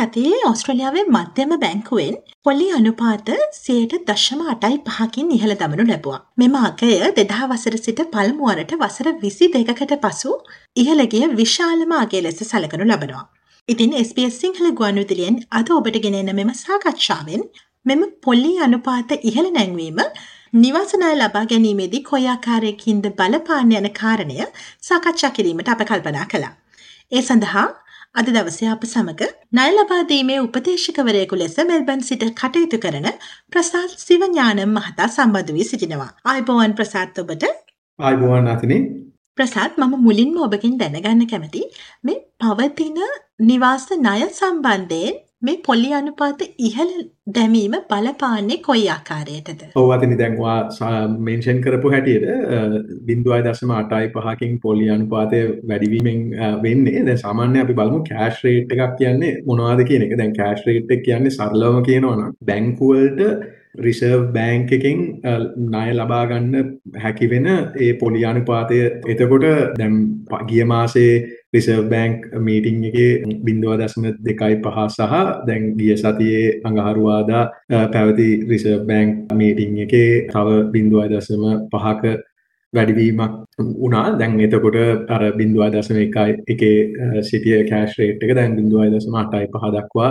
සතියේ ඔස්ට්‍රලියාවේ මධ්‍යම බැංකුවෙන් පොලි අනුපාත සයට දශම අටයි පහකින් ඉහළ දමනු ලැබවා. මෙම අගය දෙදා වසර සිට පල්මුවරට වසර විසි දෙකකට පසු ඉහළගේ විශාලම අගේ ලෙස සලකනු ලබනවා. ඉතින් SBS සිංහල ගුවන්විදිලියෙන් අද ඔබට ගෙනෙන මෙම සාකච්ඡාවෙන් මෙම පොල්ලි අනුපාත ඉහළ නැංවීම නිවසනය ලබා ගැනීමේදී කොයාකාරයකින්ද බලපාන්න යන කාරණය සාකච්ඡා කිරීමට අප කල්පනා කළා. ඒ සඳහා අද දවසේ අප සමග ණය ලබා දීමේ උපදේශකවරයෙකු ලෙස මෙල්බන් සිට කටයුතු කරන ප්‍රසාද් සිවඥානම් මහතා සම්බන්ධ වී සිටිනවා. ආයුබෝවන් ප්‍රසාද් ඔබට. ආයුබෝවන් අතිනේ. ප්‍රසාද් මම මුලින්ම ඔබකින් දැනගන්න කැමති මේ පවතින නිවාස ණය සම්බන්ධයෙන් මේ පොලි අනුපාත ඉහළ දැමීම බලපාන්නේ කොයි ආකාරයටද? ඔව අතිනි දැන්වා මේෂන් කරපු හැටියට බින්දුවයි දශම අටයි පහකින් පොලි අනුපාතය වැඩිවීමෙන් වෙන්නේ. දැ සාමාන්‍ය අපි බලමු කෑශ් රේට් එකක් කියන්නේ මොනවාද කියන එක. දැන් කෑශ් රේට් එක කියන්නේ සරලවම කියනවන බැංකුවල්ට රිසර්ව් බෑංක එකෙන් ණය ලබා ගන්න හැකි වෙන ඒ පොලි අනුපාතය. එතකොට දැම් ගිය මාසේ රිසර්ව් බෑන්ක් මීටිං එක බින්දුව දශම දෙකයි පහ සහ දැන් ගිය සතියේ අඟහරුවාදා පැවති රිසර්ව් බෑන්ක් මීටිං එක තව බින්දුව දශම පහක වැඩිවීමක් වුණා. දැන් එතකොට අර බින්දුව දශම එකයි එකේ සිටිය කෑශ් රේට් එක දැන් බින්දුවයි දශම අටයි පහ දක්වා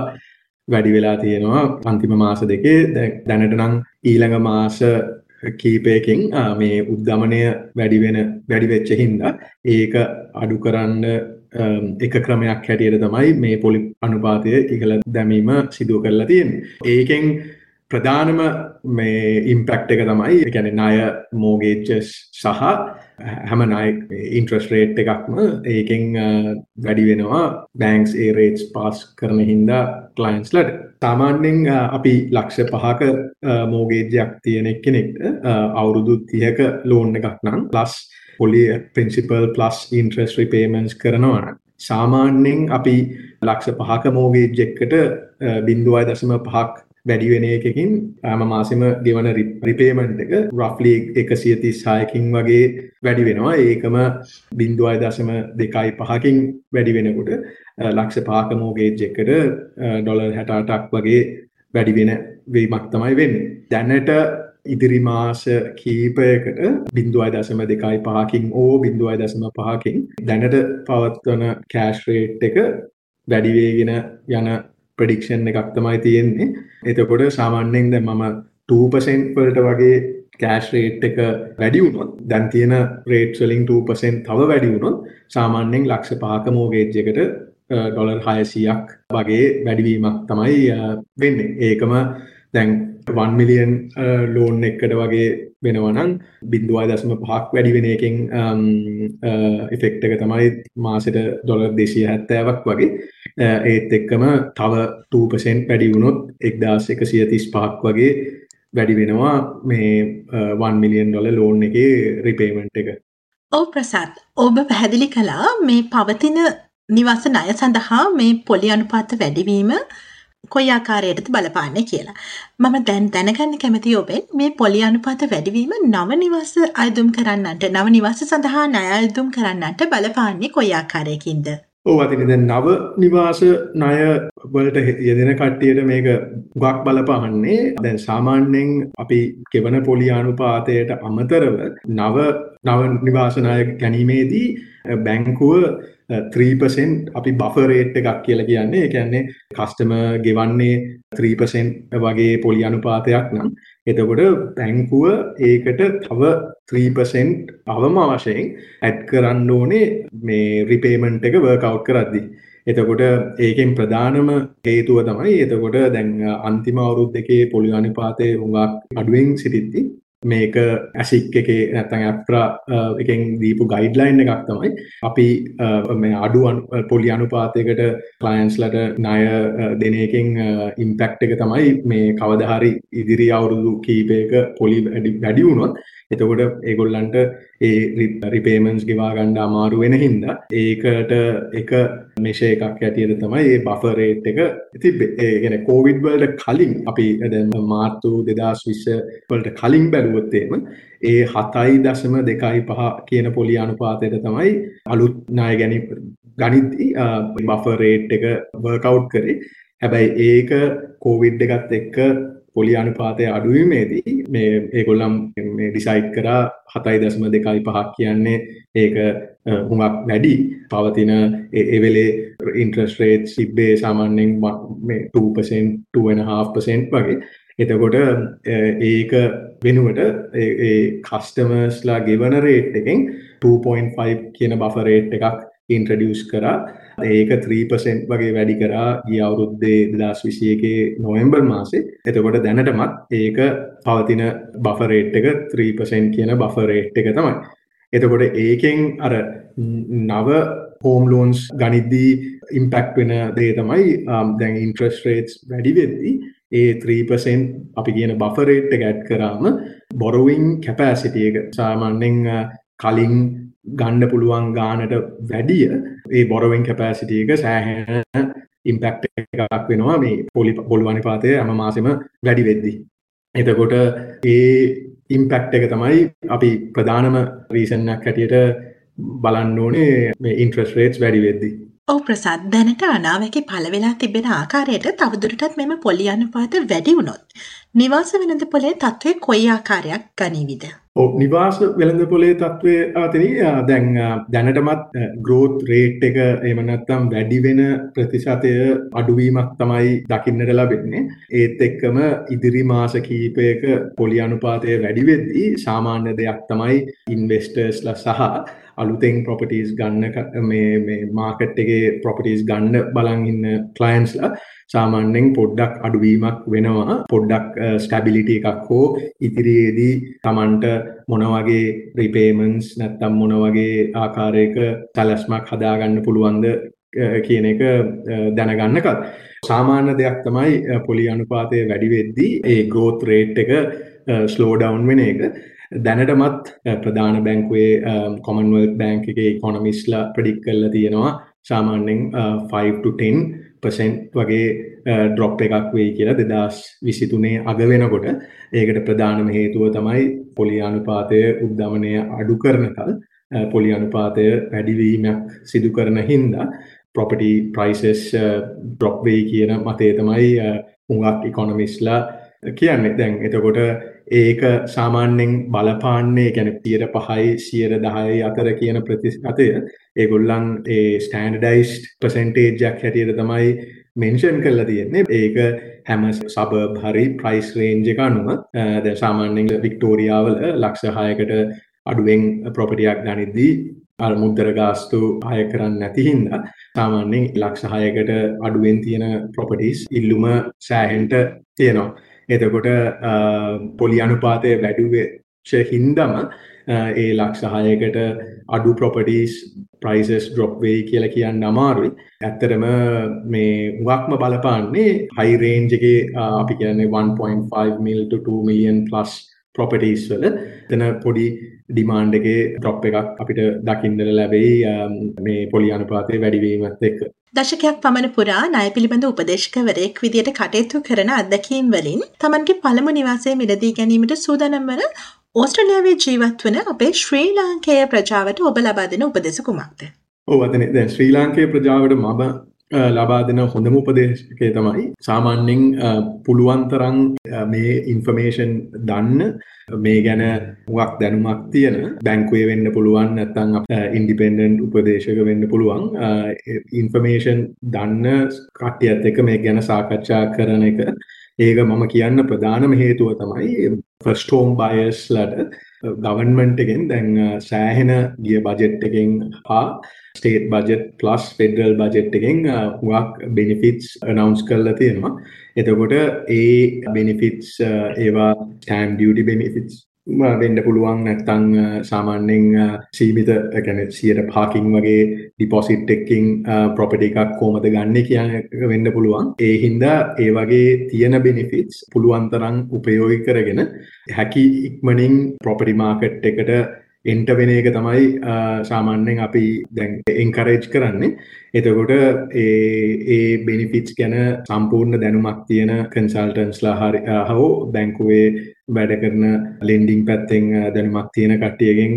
වැඩි වෙලා තියෙනවා. අන්තිම මාස දෙකේ දැනට නම් ඊළඟ මාස කීපයකින් මේ උද්ධමනය වැඩිවෙන වැඩිවෙච්ච හින්දා ඒක අඩු කරන්න එක ක්‍රමයක් හැටියට තමයි මේ පොලි අනුපාතය ඉහළ දැමීම සිදුව කරලා තියෙන්නේ. ඒකෙන් ප්‍රධානම මේ ඉම්පෙක්ට් එක තමයි ඒ කියන්නේ ණය මෝගේජස් සහ හැම ණය ඉන්ට්‍රස්ට් රේට් එකක්ම ඒකෙන් වැඩි වෙනවා බැංක්ස් ඒ රේට්ස් පාස් කරන හින්දා ක්ලයන්ට්ස්ලට. සාමාන්‍යයෙන් අපි ලක්ෂ පහක මෝගේජයක් තියෙන කෙනෙක්ට අවුරුදු 30ක ලෝන් එකක් නම් ප්ලස් පොලි ප්‍රින්සිපල් ප්ලස් ඉන්ට්‍රස්ට් රිපේමන්ට්ස් කරනවා නම් සාමාන්‍යයෙන් අපි ලක්ෂ පහක මෝගේජ් එකකට 0.5ක් වැඩි වෙන එකකින් හැම මාසෙම ගෙවන රිපේමන්ට් එක රෆ්ලි 136කින් වගේ වැඩි වෙනවා. ඒකම 0.2යි 5කින් වැඩි වෙනකොට ලක්ෂ 5ක මෝගේජ් එකකට ඩොලර් 68ක් වගේ වැඩි වෙන වීමක් තමයි වෙන්නේ. දැනට ඉදිරි මාස කීපයකට බිඳුවයි දසම දෙකයි පහකින් ඕ බිඳුවයි දසම පහකින් දැනට පවත්වන කෑශ් රේට් එක වැඩිවේගෙන යන ප්‍රඩික්ෂන් එකක් තමයි තියෙන්නේ එතකොට සාමාන්‍යයෙන් දැන් මම 2% වලට වගේ කෑෂ් රේට් එක වැඩි වුණොත් දැන් තියෙන රේට්ස් වලින් 2% තව වැඩි වුණොත් සාමාන්‍යයෙන් ලක්ෂ 5ක මෝගේජ් එකට ඩොලර් 600ක් වගේ වැඩිවීමක් තමයි වෙන්නේ. ඒකම දැන් 1 මිලියන් ලෝන් එකකට වගේ වෙනවනම් බිඳුවයි දශම පහක් වැඩි වෙන එකෙන් um, uh, ඉෆෙක්ට් එක තමයි මාසෙට ඩොලර් 270ක් වගේ uh, ඒත් එක්කම තව 2% වැඩි වුණොත් 1135ක් වගේ වැඩි වෙනවා මේ 1 මිලියන් ඩොලර් ලෝන් එකේ රිපේමන්ට් එක. ඔව් ප්‍රසාද් ඔබ පැහැදිලි කළා මේ පවතින නිවාස ණය සඳහා මේ පොලි අනුපාත වැඩිවීම කොයි ආකාරයටද බලපාන්නේ කියලා. මම දැන් දැනගන්න කැමති ඔබෙන් මේ පොලි අනුපාත වැඩිවීම නව නිවාස අයදුම් කරන්නන්ට නව නිවාස සඳහා ණය අයදුම් කරන්නන්ට බලපාන්නේ කොයි ආකාරයකින්ද? ඔව් අතින් දැන් නව නිවාස ණය වලට යෙදෙන කට්ටියට මේක ගොක් බලපාන්නේ දැන් සාමාන්‍යයෙන් අපි කෙවන පොලි අනුපාතයට අමතරව නව නව නිවාස ණය ගැනීමේදී බැංකුව 3% අපි බෆරේට් එකක් කියලා කියන්නේ. ඒ කියන්නේ කස්ටම ගෙවන්නේ 3% වගේ පොලි අනුපාතයක් නම්. එතකොට බැංකුව ඒකට තව 3% අවම වශයෙන් ඇඩ් කරන්න ඕනේ මේ රිපේමන්ට් එක වර්ක් අවුට් කරද්දී. එතකොට ඒකෙන් ප්‍රධානම හේතුව තමයි එතකොට දැන් අන්තිම අවුරුදු දෙකේ පොලි අනුපාතය හුඟක් අඩුවෙන් සිටිද්දී මේක ඇසික් එකේ නැත්තං ඇප්‍රා uh, එකෙන් දීපු ගයිඩ්ලයින් එකක් තමයි. අපි uh, මේ අඩු uh, පොලි අනුපාතයකට කලයින්ස්ලට ණය දෙන එකෙන් ඉම්පැක්ට් එක තමයි මේ කවදහරි ඉදිරි අවුරුදු කීපයක පොලි වැඩි වුණොත්. එතකොට ඒගොල්ලන්ට ඒ රිපේමන්ස් ගෙවා ගණ්ඩ අමාරු වෙන හින්දා ඒකට එක මෙෂ එකක් ඇතියට තමයි ඒ බෆරේට් එක ඉති ඒගෙන කෝවිඩ් වලට කලින් අපි මාර්තු දෙදස් විශ්ස වලට කලින් බැලුවොත්තේම ඒ හතයි දශම දෙකයි පහ කියන පොලි අනුපාතයට තමයි අලුත් නාය ගැනි ගනිද්දී බෆරේට් එක වර්කවු් කරේ. හැබැයි ඒක කෝවිඩ් එකත් එක්ක පොලි අනුපාතය අඩුවීමේදී මේ ඒගොල්ලම් ඩිසයිට් කරා හතයි දසම දෙකයි පහක් කියන්නේ ඒක හුඟක් වැඩි. පවතින එවෙලේ ඉන්ට්‍රස් රේට් සිබ්බේ සාමාන්‍යෙන් 2% 2.5% වගේ. එතකොට ඒක වෙනුවට කස්ටමර්ස්ලා ගෙවන රේට් එකෙන් 2.5 කියන බෆරේට් එකක් ඉන්ට්‍රඩියස් කරා ඒක 3% වගේ වැඩි කරා ගිය අවුරුද්දේ 2021 නොවැම්බර් මාසේ. එතකොට දැනටමත් ඒක පවතින බෆර් රේට් එක 3% කියන බෆර් රේට් එක තමයි. එතකොට ඒකෙන් අර නව හෝම් ලෝන්ස් ගනිද්දී ඉම්පැක්ට් වෙන දේ තමයි දැන් ඉන්ට්‍රස්ට් රේට්ස් වැඩි වෙද්දී ඒ 3% අපි කියන බෆර් රේට් එක ඇඩ් කරාම බොරොවින් කැපැසිටි එක සාමාන්‍යයෙන් කලින් ගණ්ඩ පුළුවන් ගානට වැඩිය ඒ බොරවෙන් කැපෑසිටිය එක සෑහැන ඉම්පෙක්් එකක් වෙනවා මේ පොලි පොල්වනි පාතය ඇම මාසම වැඩි වෙද්දි. එතකොට ඒ ඉම්පෙක්් එක තමයි අපි ප්‍රධානම රීසන්නක් හැටියට බලන්න ඕනේ මේ ඉන්ට්‍රස් රේට්ස් වැඩි වෙද්දි. ඔව් ප්‍රසාද් දැනට අනාවැකි පළවෙලා තිබෙන ආකාරයට තවදුරටත් මෙම පොලි අනුපාත වැඩි වුණොත් නිවාස වෙළඳ පොලේ තත්ත්වය කොයි ආකාරයක් ගනීවිද? ඔව් නිවාස වෙළඳ පොලේ තත්ත්වය ආතනි දැන් දැනටමත් ග්‍රෝත් රේට් එක එහෙම නැත්නම් වැඩි වෙන ප්‍රතිශතය අඩුවීමක් තමයි දකින්නට ලැබෙන්නේ. ඒත් එක්කම ඉදිරි මාස කිහිපයක පොලි අනුපාතය වැඩි වෙද්දී සාමාන්‍ය දෙයක් තමයි ඉන්වෙස්ටර්ස්ලා සහ අලුතෙන් ප්‍රොපටීස් ගන්න මේ මාකට් එකේ ප්‍රොපටීස් ගන්න බලන් ඉන්න ක්ලයින්ස්ලා සාමාන්‍යයෙන් පොඩ්ඩක් අඩුවීමක් වෙනවා. පොඩ්ඩක් ස්ටැබිලිටි එකක් හෝ ඉදිරියේදී තමන්ට මොන වගේ රිපේමන්ස් නැත්තම් මොන වගේ ආකාරයක සැලැස්මක් හදාගන්න පුළුවන්ද කියන එක දැනගන්නකත්. සාමාන්‍ය දෙයක් තමයි පොලි අනුපාතය වැඩි වෙද්දී ඒ ග්‍රෝත් රේට් එක ස්ලෝඩවුන් වෙන එක. දැනටමත් ප්‍රධාන බැංකුවේ කොමන්වල් බැංක එක කොනමිස්ලා ප්‍රඩික් කල්ල තියෙනවා. සාමාන්‍යෙන් 5-10 පසෙන්ට් වගේ ඩ්‍රොප් එකක් වෙයි කියලා දෙදස් විසිතුනේ අග වෙනකොට. ඒකට ප්‍රධානම හේතුව තමයි පොලි අනුපාතය උද්ධමනය අඩු කරනකල් පොලි අනුපාතය වැඩිවීමක් සිදු කරන හින්දා ප්‍රොපටි ප්‍රයිසස් ඩ්‍රොප් වෙයි කියන මතේ තමයි හුඟක් ඉකොනමිස්ලා කියන්නේ දැන් එතකොට ඒක සාමාන්‍යයෙන් බලපාන්නේ ගැන තියට පහයි සියර දහයි අතර කියන ප්‍රතිශතය. ඒගොල්ලන් ඒ ස්ටෑන්ඩඩයිස්් පසන්ටේජ්ජක් හැටියට තමයි මෙන්ෂන් කරලා තියෙන්නේ. ඒක හැම සබ හරි ප්‍රයිස් රේන්ජ එක අනුව. ද සාමාන්‍යෙන් වික්ටෝරියාවල ලක්ෂහයකට අඩුවෙන් ප්‍රොපටියක් ගනිද්දී අර මුද්දර ගාස්තු අය කරන්න නැතිහින්ද සාමාන්‍යෙන් ලක්ෂහයකට අඩුවෙන් තියෙන ප්‍රොපටිස් ඉල්ලුම සෑහෙන්ට තියෙනවා. එතකොට පොලි අනුපාතය වැඩුවෙච්ච හින්දම ඒ ලක්ෂහයකට අඩු ප්‍රොපටීස් ප්‍රයිසස් ඩ්‍රොප් වෙයි කියලා කියන්න අමාරුයි. ඇත්තරම මේ උගක්ම බලපාන්නේ හයිරේන්ජගේ අපි කියන්නේ 1.5 මිල් 2 මිලියන් ප්ලස් ප්‍රොපටීස් වල. තන පොඩි ඩිමාන්ඩ් එකේ ඩ්‍රොප් එකක් අපිට දකින්නට ලැබෙයි මේ පොලි අනුපාතය වැඩිවීමත් එක්ක. දශකයක් පමණ පුරා ණය පිළිබඳ උපදේශකවරයෙක් විදියට කටයුතු කරන අත්දැකීම් වලින් තමන්ගේ පළමු නිවාසය මිලදී ගැනීමට සූදානම් වන ඕස්ට්‍රේලියාවේ ජීවත් වන අපේ ශ්‍රී ලාංකේය ප්‍රජාවට ඔබ ලබා දෙන උපදෙස කුමක්ද? ඔව් අතනේ දැන් ශ්‍රී ලාංකේය ප්‍රජාවට මම ලබා දෙන හොඳම උපදේශකය තමයි සාමාන්‍යෙන් පුළුවන්තරං මේ ඉන්ෆර්මේෂන් දන්න මේ ගැන වක් දැනුමක් තියෙන බැංකුවේ වෙන්න පුළුවන් නැත්තං ඉන්ඩිපෙන්ඩන්් උපදේශක වෙන්න පුළුවන්. ඉන්ෆර්මේෂන් දන්න කට්ටියත් එක මේ ගැන සාකච්ඡා කරන එක. ඒක මම කියන්න ප්‍රධානම හේතුව තමයි ෆස්ටෝම් බයස්ලට ගවන්මන්ට් එකෙන් දැන් සෑහෙන ගිය බජෙට් එකෙන් හා state budget plus federal budget එකෙන් හුවක් බෙනිෆිටස් නවන්ස් කරලා තියෙනවා. එතකොට ඒ බෙනිෆිටස් ඒවා ස්ටෑම් ඩියටි බෙනිෆිටස් වෙන්න පුළුවන් නැත්තං සාමාන්‍යෙන් සීමිත ගැන සියට පාකින් වගේ ඩිපොසිට් එක්කින් ප්‍රොපටි එකක් කෝමද ගන්න කියන වෙන්න පුළුවන්. ඒ හින්දා ඒ වගේ තියෙන බෙනිෆිටස් පුළුවන්තරං උපයෝගි කරගෙන හැකි ඉක්මනින් ප්‍රොපටි මාකට් එකට එන්ට වෙන එක තමයි සාමාන්‍යෙන් අපි දැන් එන්කරේජ් කරන්නේ. එතකොට ඒ බෙනිෆිටස් ගැන සම්පූර්ණ දැනුමක් තියෙන කන්සල්ටන්ස්ලා හරි හෝ බැංකුවේ වැඩ කරන ලෙන්ඩිං පැත්තෙන් දැනුමක් තියෙන කට්ටියගෙන්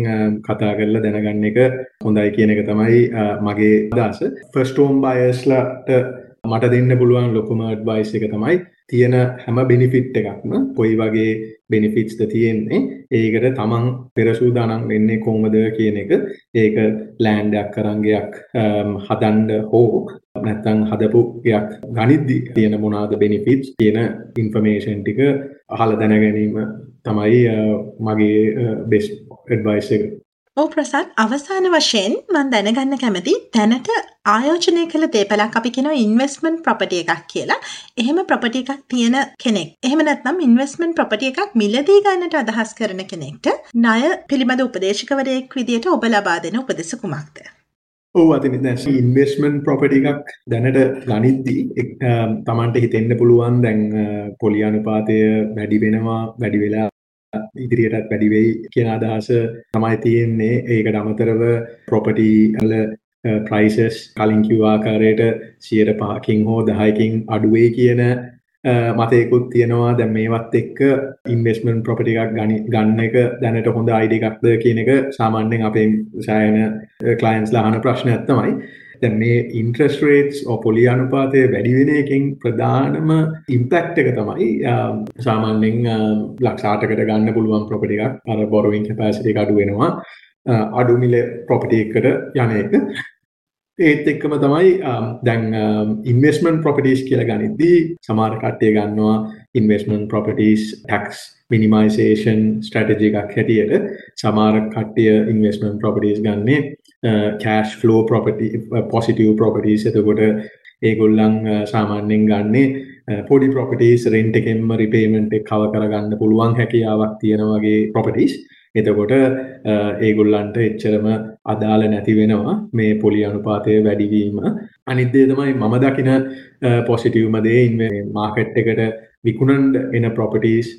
කතා කරලා දැනගන්න එක හොඳයි කියන එක තමයි මගේ අදහස. ෆස්ටෝම් බයස්ලට මට දෙන්න පුළුවන් ලොකුම අඩ්වයිස් එක තමයි තියෙන හැම බෙනිෆිට් එකක්ම කොයි වගේ බෙනිෆිට්ස්ද තියෙන්නේ. ඒකට තමන් පෙරසූදානම් වෙන්නේ කොහොමද කියන එක. ඒක ලෑන්ඩයක් කරංගයක් හදන්ඩ හෝ නැත්තං හදපු ගයක් ගනිද්දි තියෙන මොනාද බෙනිෆිට්ස් කියන ඉන්ෆර්මේෂන් ටික අහල දැනගැනීම තමයි මගේ බෙස් එඩ්වයිස් එක. ඕ ප්‍රසාත් අවසාන වශයෙන් මන් දැනගන්න කැමති තැනට ආයෝජනය කළ දේපලක් අපි කෙන ඉන්වස්මන්් ප්‍රපටිය එකක් කියලා. එහෙම ප්‍රපටි එකක් තියෙන කෙනෙක් එහෙම නැත්නම් ඉන්වස්මන්් ප්‍රපටිය එකක් මිලදී ගන්නට අදහස් කරන කෙනෙක්ට ණය පිළිබඳ උපදේශකවරයෙක් විදියට ඔබ ලබා දෙන උපදෙස කුමක්ද? ඕ අතිනි දැ ඉන්වස්මන්් ප්‍රොපටි එකක් දැනට ගනිද්දී තමන්ට හිතෙන්න්න පුළුවන් දැන් පොලි අනුපාතය වැඩි වෙනවා වැඩි වෙලා ඉදිරියටත් වැඩිවෙයි කියන අදහස තමයි තියෙන්නේ. ඒකට අමතරව ප්‍රොපටි අල ප්‍රයිසස් කලින් කිව් ආකාරයට සියයට පහකින් හෝ දහයකින් අඩුවේ කියන මතයකුත් තියෙනවා. දැන් මේවත් එක්ක ඉන්වෙස්ට්මන්ට් ප්‍රොපර්ටි එකක් ගන්න එක දැනට හොඳ අයිඩියා එකක්ද කියන එක සාමාන්‍යයෙන් අපේ සෑයන ක්ලයන්ට්ස්ලා අහන ප්‍රශ්නයක් තමයි. දැන් මේ ඉන්ට්‍රස් රේට්ස් පොලි අනුපාතය වැඩිවෙන එකෙන් ප්‍රධානම ඉම්පැක්ට් එක තමයි සාමාන්‍යෙන් ලක්ෂාටකට ගන්න පුළුවන් ප්‍රොපටි එකක්. අර බොරවින් කැපෑසිටි අඩු වෙනවා. අඩුමිල ප්‍රොපටි එකට යන එක. ඒත් එක්කම තමයි දැන් ඉන්වස්මන් ප්‍රොපටිස් කියල ගනිද්දී සමාර කට්ටය ගන්නවා investment properties tax minimisation strategy එකක් හැටියට. සමාර කට්ටිය ඉන්වස්මන් ප්‍රොපටිස් ගන්නේ cash flow property positive properties එතකොට ඒගොල්ලන් සාමාන්‍යෙන් ගන්නේ පොඩි ප්‍රොපටිස් රෙන්ට එකෙන්ම රිපේමෙන්ට් එක කව කරගන්න පුළුවන් හැකියාවක් තියෙනවගේ ප්‍රොපටිස් එතකොට ඒගොල්ලන්ට එච්චරම අදාළ නැති වෙනවා මේ පොලි අනුපාතය වැඩිවීම. අනිද්දේ තමයි මම දකින පොසිටව්මදේ ඉන්න මාකට් එකට විකුණන්ඩ එන ප්‍රොපටීස්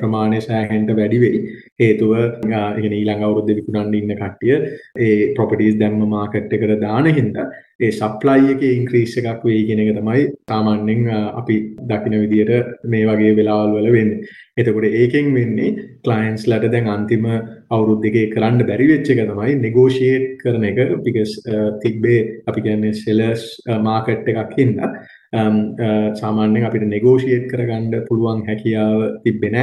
ප්‍රමාණය සෑහන්ට වැඩිවෙයි හේතුව ඉගෙන ඊළඟ අවුරුද්ධ විකුණන්ඩ ඉන්න කට්ටිය ඒ ප්‍රොපටීස් දැම්ම මාකට් එකට දාන හින්ද ඒ සප්ලයි එක ඉංක්‍රීස් එකක් වෙයි කියන එක තමයි සාමාන්‍යෙන් අපි දකින විදියට මේ වගේ වෙලාවල් වල වෙන්න. එතකොට ඒකෙන් වෙන්නේ කලයින්ස් ලට දැන් අන්තිම අවුරුද් දෙකේ කරන්න බැරිවෙච්ච එක තමයි නෙගෝෂයේට් කරන එක. පිකස් තිබ්බේ අපි කියන්නේ සෙලස් මාකට් එකක් හින්දා සාමාන්‍යෙන් අපිට නෙගෝෂියේට් කරගන්න පුළුවන් හැකියාව තිබෙන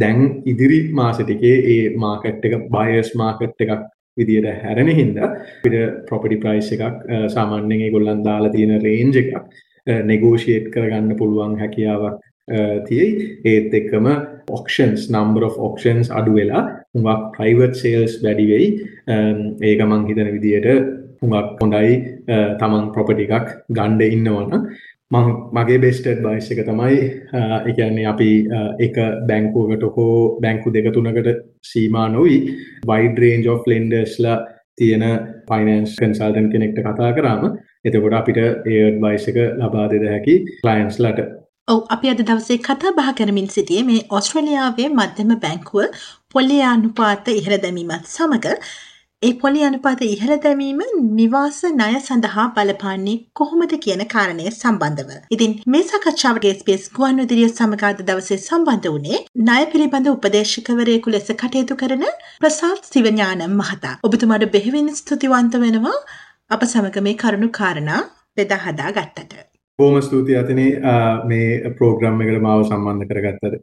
දැන් ඉදිරි මාසටිකේ ඒ මාකට් එක බයස් මාකට් එකක් විදියට හැරෙන හින්දා පිට ප්‍රොපටි ප්‍රයිස් එකක් සාමාන්‍යයෙන් ඒගොල්ලන් දාලා තියෙන රේන්ජ් එකක් නෙගෝෂියේට් කරගන්න පුළුවන් හැකියාවක් තියෙයි. ඒත් එක්කම ඔක්ෂන්ස් නම්බර of ඔක්ෂන්ස් අඩු වෙලා හුඟක් ප්‍රයිවට් සේල්ස් වැඩි වෙයි. ඒක මං හිතන විදියට හුඟක් හොඳයි. තමන් ප්‍රොපටි එකක් ගණ්ඩ ඉන්නවන මගේ බෙස්ටඩ් බයිස් එක තමයි එකන්නේ අපි එක බැංකුවකට හෝ බැංකු දෙක තුනකට සීමා නොවී වයිඩ රේන්ජ් of ලෙන්ඩස්ලා තියෙන ෆයිනන්ස් කන්සල්ටන් කෙනෙක්ට කතා කරාම එතකොට අපිට ඒඩ් බයිස් එක ලබා දෙද හැකි කලයින්ස් ලට. ඔව අපි අද දවසේ කතා බහ කරමින් සිටියේ මේ ඔස්ට්‍රලියාවේ මධ්‍යම බැංකුව පොල්ලයානුපාත ඉහළ දැමීමත් සමඟ ඒ පොලි අනුපාත ඉහළ දැමීම නිවාස ණය සඳහා බලපාන්නේ කොහොමද කියන කාරණය සම්බන්ධව. ඉතින් මේ සාකච්ඡාවට ස්පේස් ගුවන් විදුලිය සමග අද දවසේ සම්බන්ධ වුණේ ණය පිළිබඳ උපදේශකවරයෙකු ලෙස කටයුතු කරන ප්‍රසාද් සිවඥානම් මහතා. ඔබතුමාට බෙහෙවින් ස්තුතිවන්ත වෙනවා අප සමග මේ කරුණු කාරණා බෙදා හදා ගත්තට. බොහොම ස්තුතියි අතනේ මේ ප්‍රෝග්‍රෑම් එකට මාව සම්බන්ධ කරගත්තට.